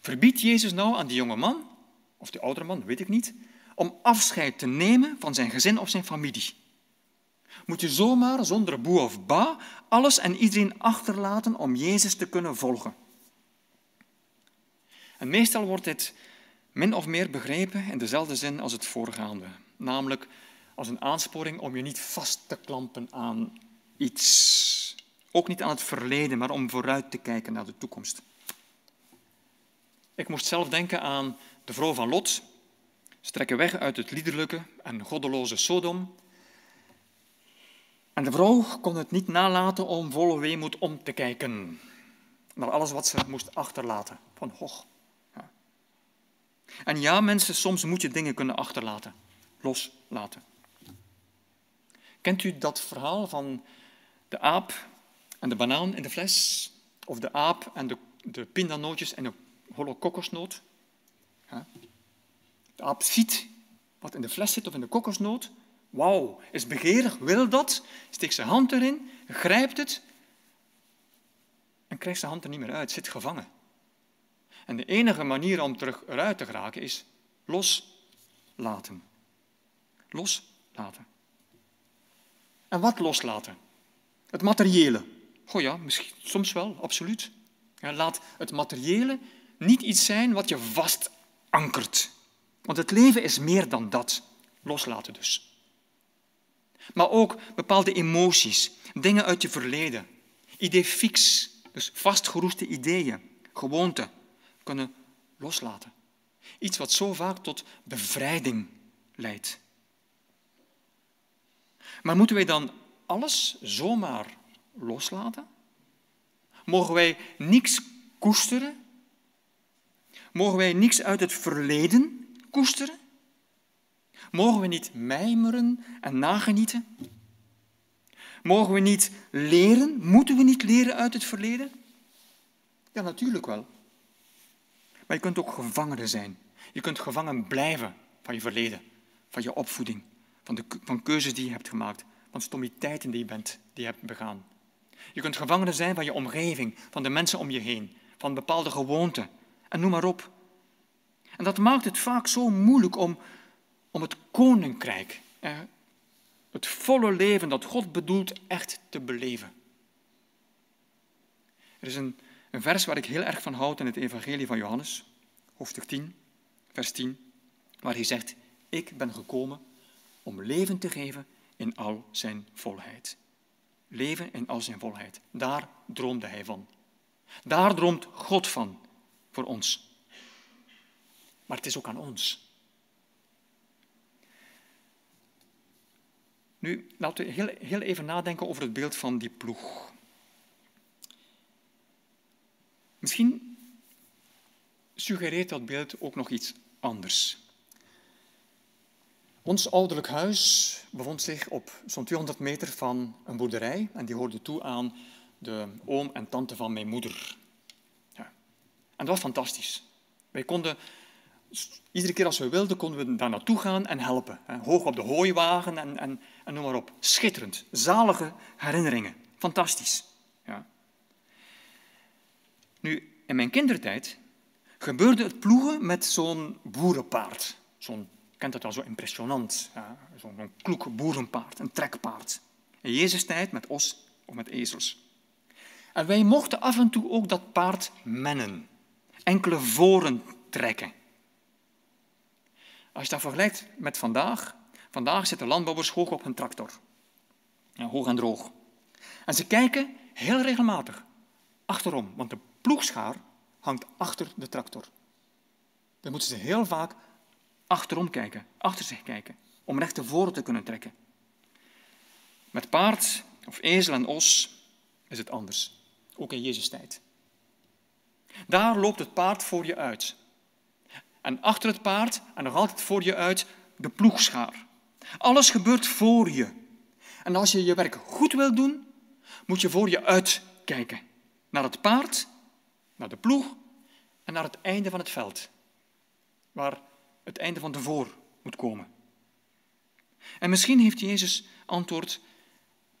Verbiedt Jezus nou aan die jonge man, of die oudere man, weet ik niet, om afscheid te nemen van zijn gezin of zijn familie? Moet je zomaar, zonder boe of ba, alles en iedereen achterlaten om Jezus te kunnen volgen? En meestal wordt dit min of meer begrepen in dezelfde zin als het voorgaande, namelijk als een aansporing om je niet vast te klampen aan iets. Ook niet aan het verleden, maar om vooruit te kijken naar de toekomst. Ik moest zelf denken aan de vrouw van Lot. Ze trekken weg uit het liederlijke en goddeloze Sodom. En de vrouw kon het niet nalaten om vol weemoed om te kijken naar alles wat ze moest achterlaten. Van hoch. En ja, mensen, soms moet je dingen kunnen achterlaten, loslaten. Kent u dat verhaal van de aap en de banaan in de fles? Of de aap en de, de pindanootjes en de holle kokosnoot? De aap ziet wat in de fles zit of in de kokosnoot. Wauw, is begeerig, wil dat, steekt zijn hand erin, grijpt het en krijgt zijn hand er niet meer uit, zit gevangen. En de enige manier om terug eruit te geraken is loslaten. Loslaten. En wat loslaten? Het materiële. Goh ja, misschien, soms wel, absoluut. Ja, laat het materiële niet iets zijn wat je vast ankert. Want het leven is meer dan dat. Loslaten dus. Maar ook bepaalde emoties, dingen uit je verleden. Idee fix, dus vastgeroeste ideeën, gewoonten, kunnen loslaten. Iets wat zo vaak tot bevrijding leidt. Maar moeten wij dan alles zomaar loslaten? Mogen wij niks koesteren? Mogen wij niks uit het verleden koesteren? Mogen we niet mijmeren en nagenieten? Mogen we niet leren? Moeten we niet leren uit het verleden? Ja, natuurlijk wel. Maar je kunt ook gevangene zijn. Je kunt gevangen blijven van je verleden, van je opvoeding, van, de, van keuzes die je hebt gemaakt, van stommiteiten die je, bent, die je hebt begaan. Je kunt gevangene zijn van je omgeving, van de mensen om je heen, van bepaalde gewoonten en noem maar op. En dat maakt het vaak zo moeilijk om, om het koninkrijk, het volle leven dat God bedoelt, echt te beleven. Er is een, een vers waar ik heel erg van houd in het Evangelie van Johannes, hoofdstuk 10, vers 10, waar hij zegt, ik ben gekomen om leven te geven in al zijn volheid. Leven in al zijn volheid. Daar droomde hij van. Daar droomt God van voor ons. Maar het is ook aan ons. Nu, laten we heel, heel even nadenken over het beeld van die ploeg. Misschien suggereert dat beeld ook nog iets anders. Ons ouderlijk huis bevond zich op zo'n 200 meter van een boerderij en die hoorde toe aan de oom en tante van mijn moeder. Ja. En dat was fantastisch. Wij konden, iedere keer als we wilden, konden we daar naartoe gaan en helpen. Hoog op de hooiwagen en, en, en noem maar op. Schitterend. Zalige herinneringen. Fantastisch. Ja. Nu, in mijn kindertijd gebeurde het ploegen met zo'n boerenpaard. Zo'n kent dat al zo impressionant. Ja, Zo'n kloek boerenpaard, een trekpaard. In Jezus' tijd met os of met ezels. En wij mochten af en toe ook dat paard mennen. Enkele voren trekken. Als je dat vergelijkt met vandaag, vandaag zitten landbouwers hoog op hun tractor. Ja, hoog en droog. En ze kijken heel regelmatig achterom, want de ploegschaar hangt achter de tractor. Dan moeten ze heel vaak achterom kijken, achter zich kijken, om recht te voren te kunnen trekken. Met paard of ezel en os is het anders, ook in Jezus' tijd. Daar loopt het paard voor je uit. En achter het paard, en nog altijd voor je uit, de ploegschaar. Alles gebeurt voor je. En als je je werk goed wil doen, moet je voor je uitkijken. Naar het paard, naar de ploeg en naar het einde van het veld. Waar het einde van voor moet komen. En misschien heeft Jezus antwoord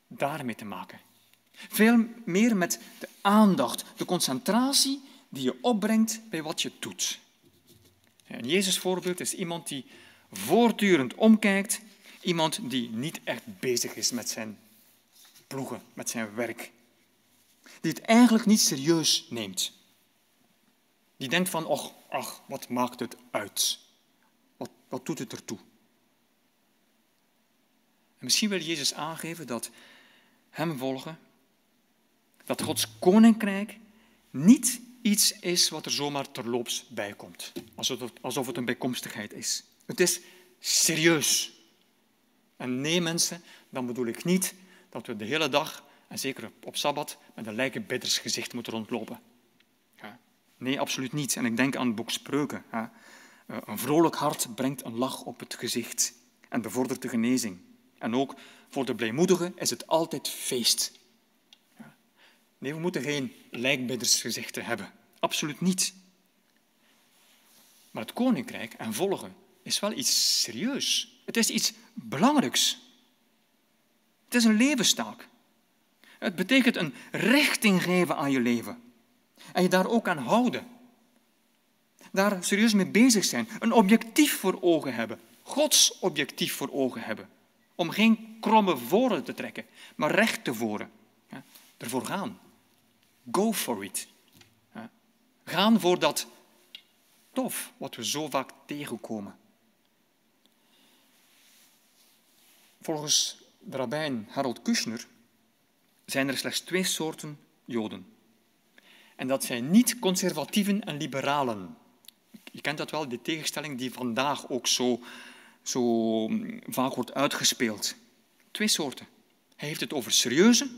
daarmee te maken. Veel meer met de aandacht, de concentratie die je opbrengt bij wat je doet. En Jezus voorbeeld is iemand die voortdurend omkijkt, iemand die niet echt bezig is met zijn ploegen, met zijn werk. Die het eigenlijk niet serieus neemt. Die denkt van, och, ach, wat maakt het uit? Wat, wat doet het ertoe? En misschien wil Jezus aangeven dat hem volgen, dat Gods koninkrijk niet iets is wat er zomaar terloops bij komt, alsof het, alsof het een bijkomstigheid is. Het is serieus. En nee, mensen, dan bedoel ik niet dat we de hele dag, en zeker op Sabbat, met een lijkenbiddersgezicht moeten rondlopen. Nee, absoluut niet. En ik denk aan het boek Spreuken. Eh, een vrolijk hart brengt een lach op het gezicht en bevordert de genezing. En ook voor de blijmoedigen is het altijd feest. Nee, we moeten geen lijkbiddersgezichten hebben. Absoluut niet. Maar het koninkrijk en volgen is wel iets serieus. Het is iets belangrijks. Het is een levenstaak. Het betekent een richting geven aan je leven. En je daar ook aan houden. Daar serieus mee bezig zijn. Een objectief voor ogen hebben. Gods objectief voor ogen hebben. Om geen kromme voren te trekken, maar recht te voeren. Ja, ervoor gaan. Go for it. Ja, gaan voor dat tof wat we zo vaak tegenkomen. Volgens de rabbijn Harold Kushner zijn er slechts twee soorten Joden. En dat zijn niet conservatieven en liberalen. Je kent dat wel, die tegenstelling die vandaag ook zo zo mm, vaak wordt uitgespeeld. Twee soorten. Hij heeft het over serieuze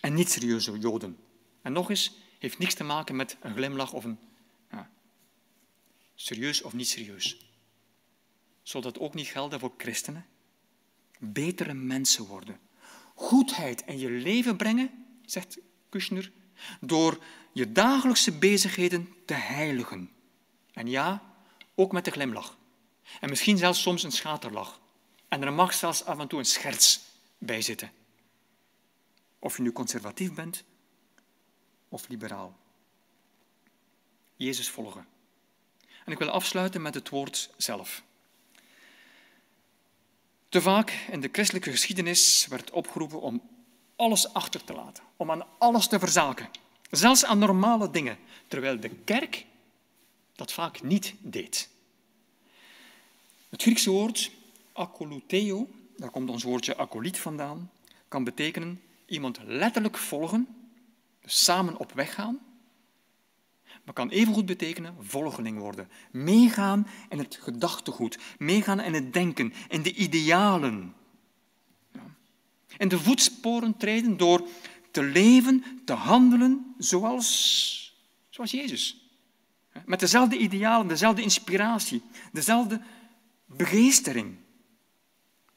en niet serieuze Joden. En nog eens, heeft niks te maken met een glimlach of een ja, serieus of niet serieus. Zal dat ook niet gelden voor christenen? Betere mensen worden. Goedheid in je leven brengen, zegt Kushner, door je dagelijkse bezigheden te heiligen. En ja, ook met de glimlach. En misschien zelfs soms een schaterlach. En er mag zelfs af en toe een scherts bij zitten. Of je nu conservatief bent of liberaal. Jezus volgen. En ik wil afsluiten met het woord zelf. Te vaak in de christelijke geschiedenis werd opgeroepen om alles achter te laten, om aan alles te verzaken, zelfs aan normale dingen, terwijl de kerk dat vaak niet deed. Het Griekse woord akoluteo, daar komt ons woordje akoliet vandaan, kan betekenen iemand letterlijk volgen, dus samen op weg gaan, maar kan evengoed betekenen volgeling worden. Meegaan in het gedachtegoed, meegaan in het denken, in de idealen. In de voetsporen treden door te leven, te handelen zoals, zoals Jezus. Met dezelfde idealen, dezelfde inspiratie, dezelfde begeestering.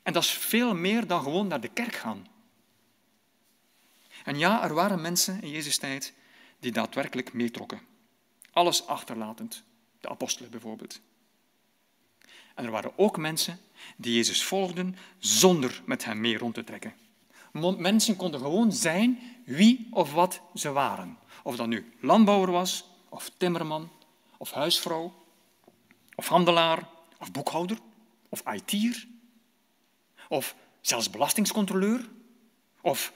En dat is veel meer dan gewoon naar de kerk gaan. En ja, er waren mensen in Jezus' tijd die daadwerkelijk meetrokken. Alles achterlatend. De apostelen bijvoorbeeld. En er waren ook mensen die Jezus volgden zonder met hem mee rond te trekken. Mensen konden gewoon zijn wie of wat ze waren. Of dat nu landbouwer was, of timmerman, of huisvrouw, of handelaar, of boekhouder, of IT'er, of zelfs belastingscontroleur, of,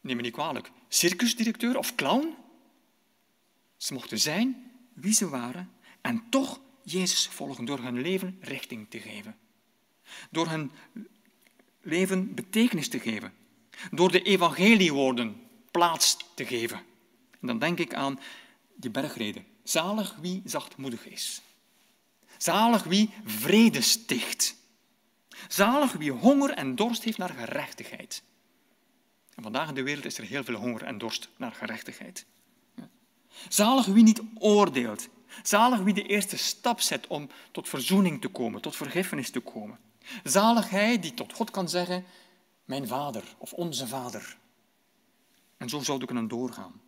neem me niet kwalijk, circusdirecteur of clown. Ze mochten zijn wie ze waren en toch Jezus volgen door hun leven richting te geven. Door hun leven betekenis te geven. Door de evangeliewoorden plaats te geven. En dan denk ik aan die bergreden. Zalig wie zachtmoedig is. Zalig wie vrede sticht. Zalig wie honger en dorst heeft naar gerechtigheid. En vandaag in de wereld is er heel veel honger en dorst naar gerechtigheid. Zalig wie niet oordeelt. Zalig wie de eerste stap zet om tot verzoening te komen, tot vergiffenis te komen. Zalig hij die tot God kan zeggen, mijn vader of onze vader. En zo zouden we kunnen doorgaan.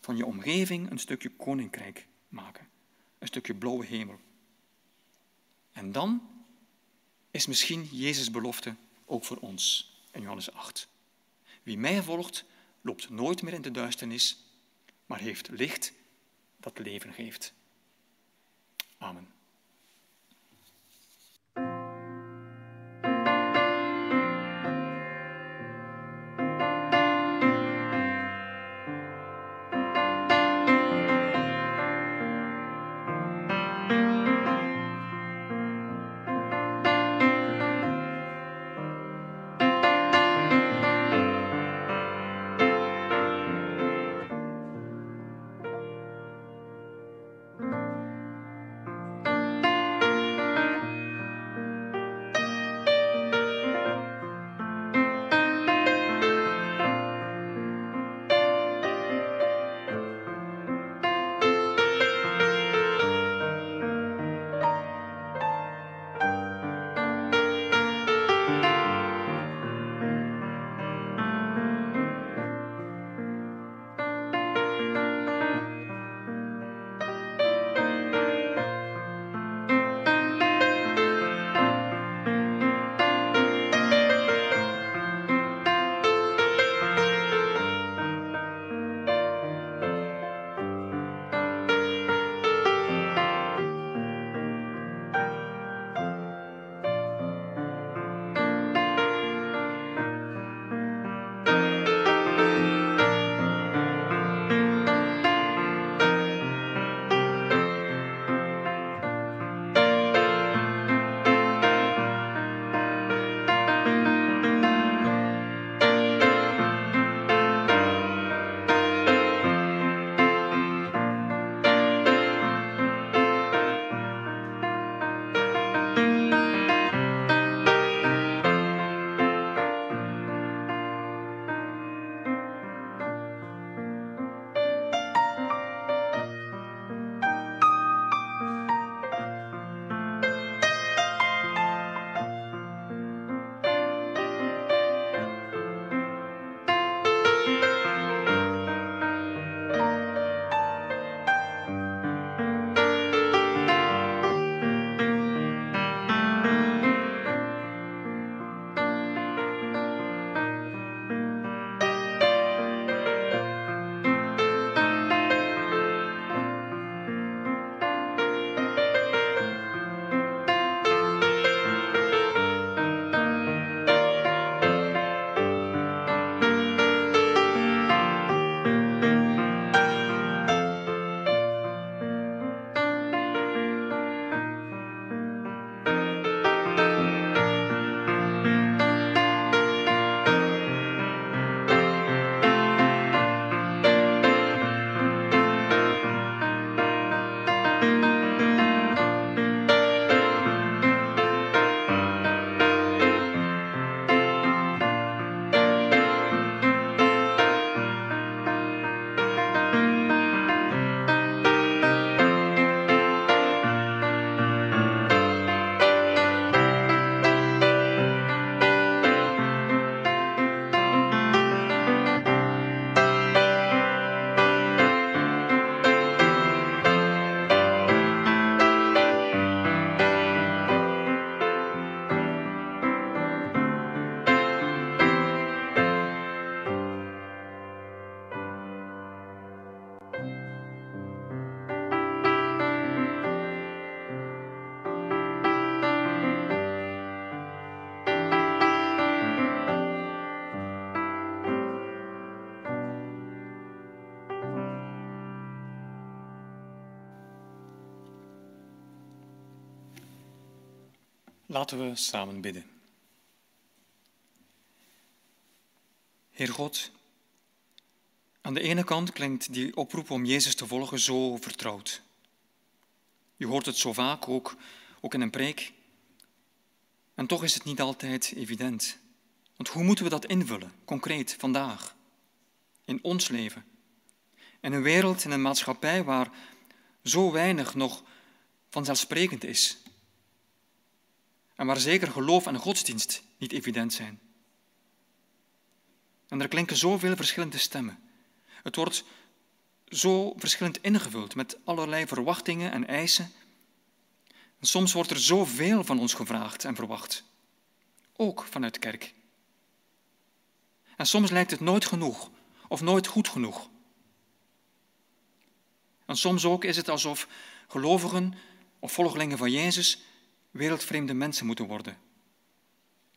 Van je omgeving een stukje koninkrijk maken een stukje blauwe hemel. En dan is misschien Jezus' belofte ook voor ons in Johannes 8. Wie mij volgt, loopt nooit meer in de duisternis, maar heeft licht dat leven geeft. Amen. Laten we samen bidden. Heer God, aan de ene kant klinkt die oproep om Jezus te volgen zo vertrouwd. Je hoort het zo vaak, ook, ook in een preek. En toch is het niet altijd evident. Want hoe moeten we dat invullen, concreet, vandaag, in ons leven? In een wereld, in een maatschappij waar zo weinig nog vanzelfsprekend is en waar zeker geloof en godsdienst niet evident zijn. En er klinken zoveel verschillende stemmen. Het wordt zo verschillend ingevuld met allerlei verwachtingen en eisen. En soms wordt er zoveel van ons gevraagd en verwacht, ook vanuit de kerk. En soms lijkt het nooit genoeg of nooit goed genoeg. En soms ook is het alsof gelovigen of volgelingen van Jezus wereldvreemde mensen moeten worden.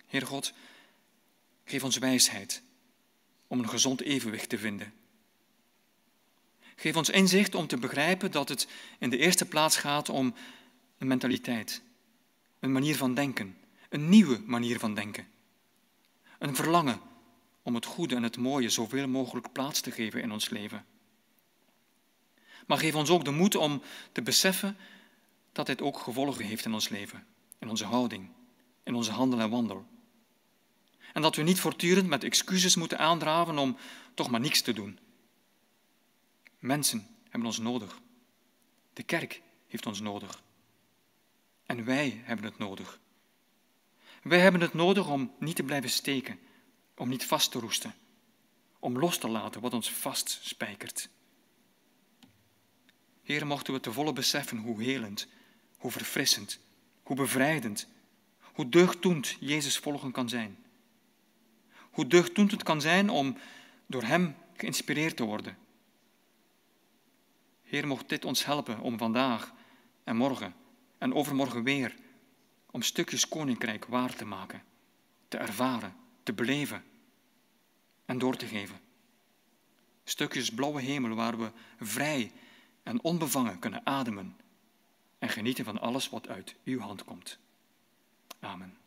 Heer God, geef ons wijsheid om een gezond evenwicht te vinden. Geef ons inzicht om te begrijpen dat het in de eerste plaats gaat om een mentaliteit, een manier van denken, een nieuwe manier van denken. Een verlangen om het goede en het mooie zoveel mogelijk plaats te geven in ons leven. Maar geef ons ook de moed om te beseffen dat dit ook gevolgen heeft in ons leven, in onze houding, in onze handel en wandel. En dat we niet voortdurend met excuses moeten aandraven om toch maar niks te doen. Mensen hebben ons nodig. De kerk heeft ons nodig. En wij hebben het nodig. Wij hebben het nodig om niet te blijven steken, om niet vast te roesten, om los te laten wat ons vastspijkert. Heer, mochten we te volle beseffen hoe helend, hoe verfrissend, hoe bevrijdend, hoe deugddoend Jezus volgen kan zijn. Hoe deugddoend het kan zijn om door Hem geïnspireerd te worden. Heer, mocht dit ons helpen om vandaag en morgen en overmorgen weer om stukjes koninkrijk waar te maken, te ervaren, te beleven en door te geven. Stukjes blauwe hemel waar we vrij en onbevangen kunnen ademen en genieten van alles wat uit uw hand komt. Amen.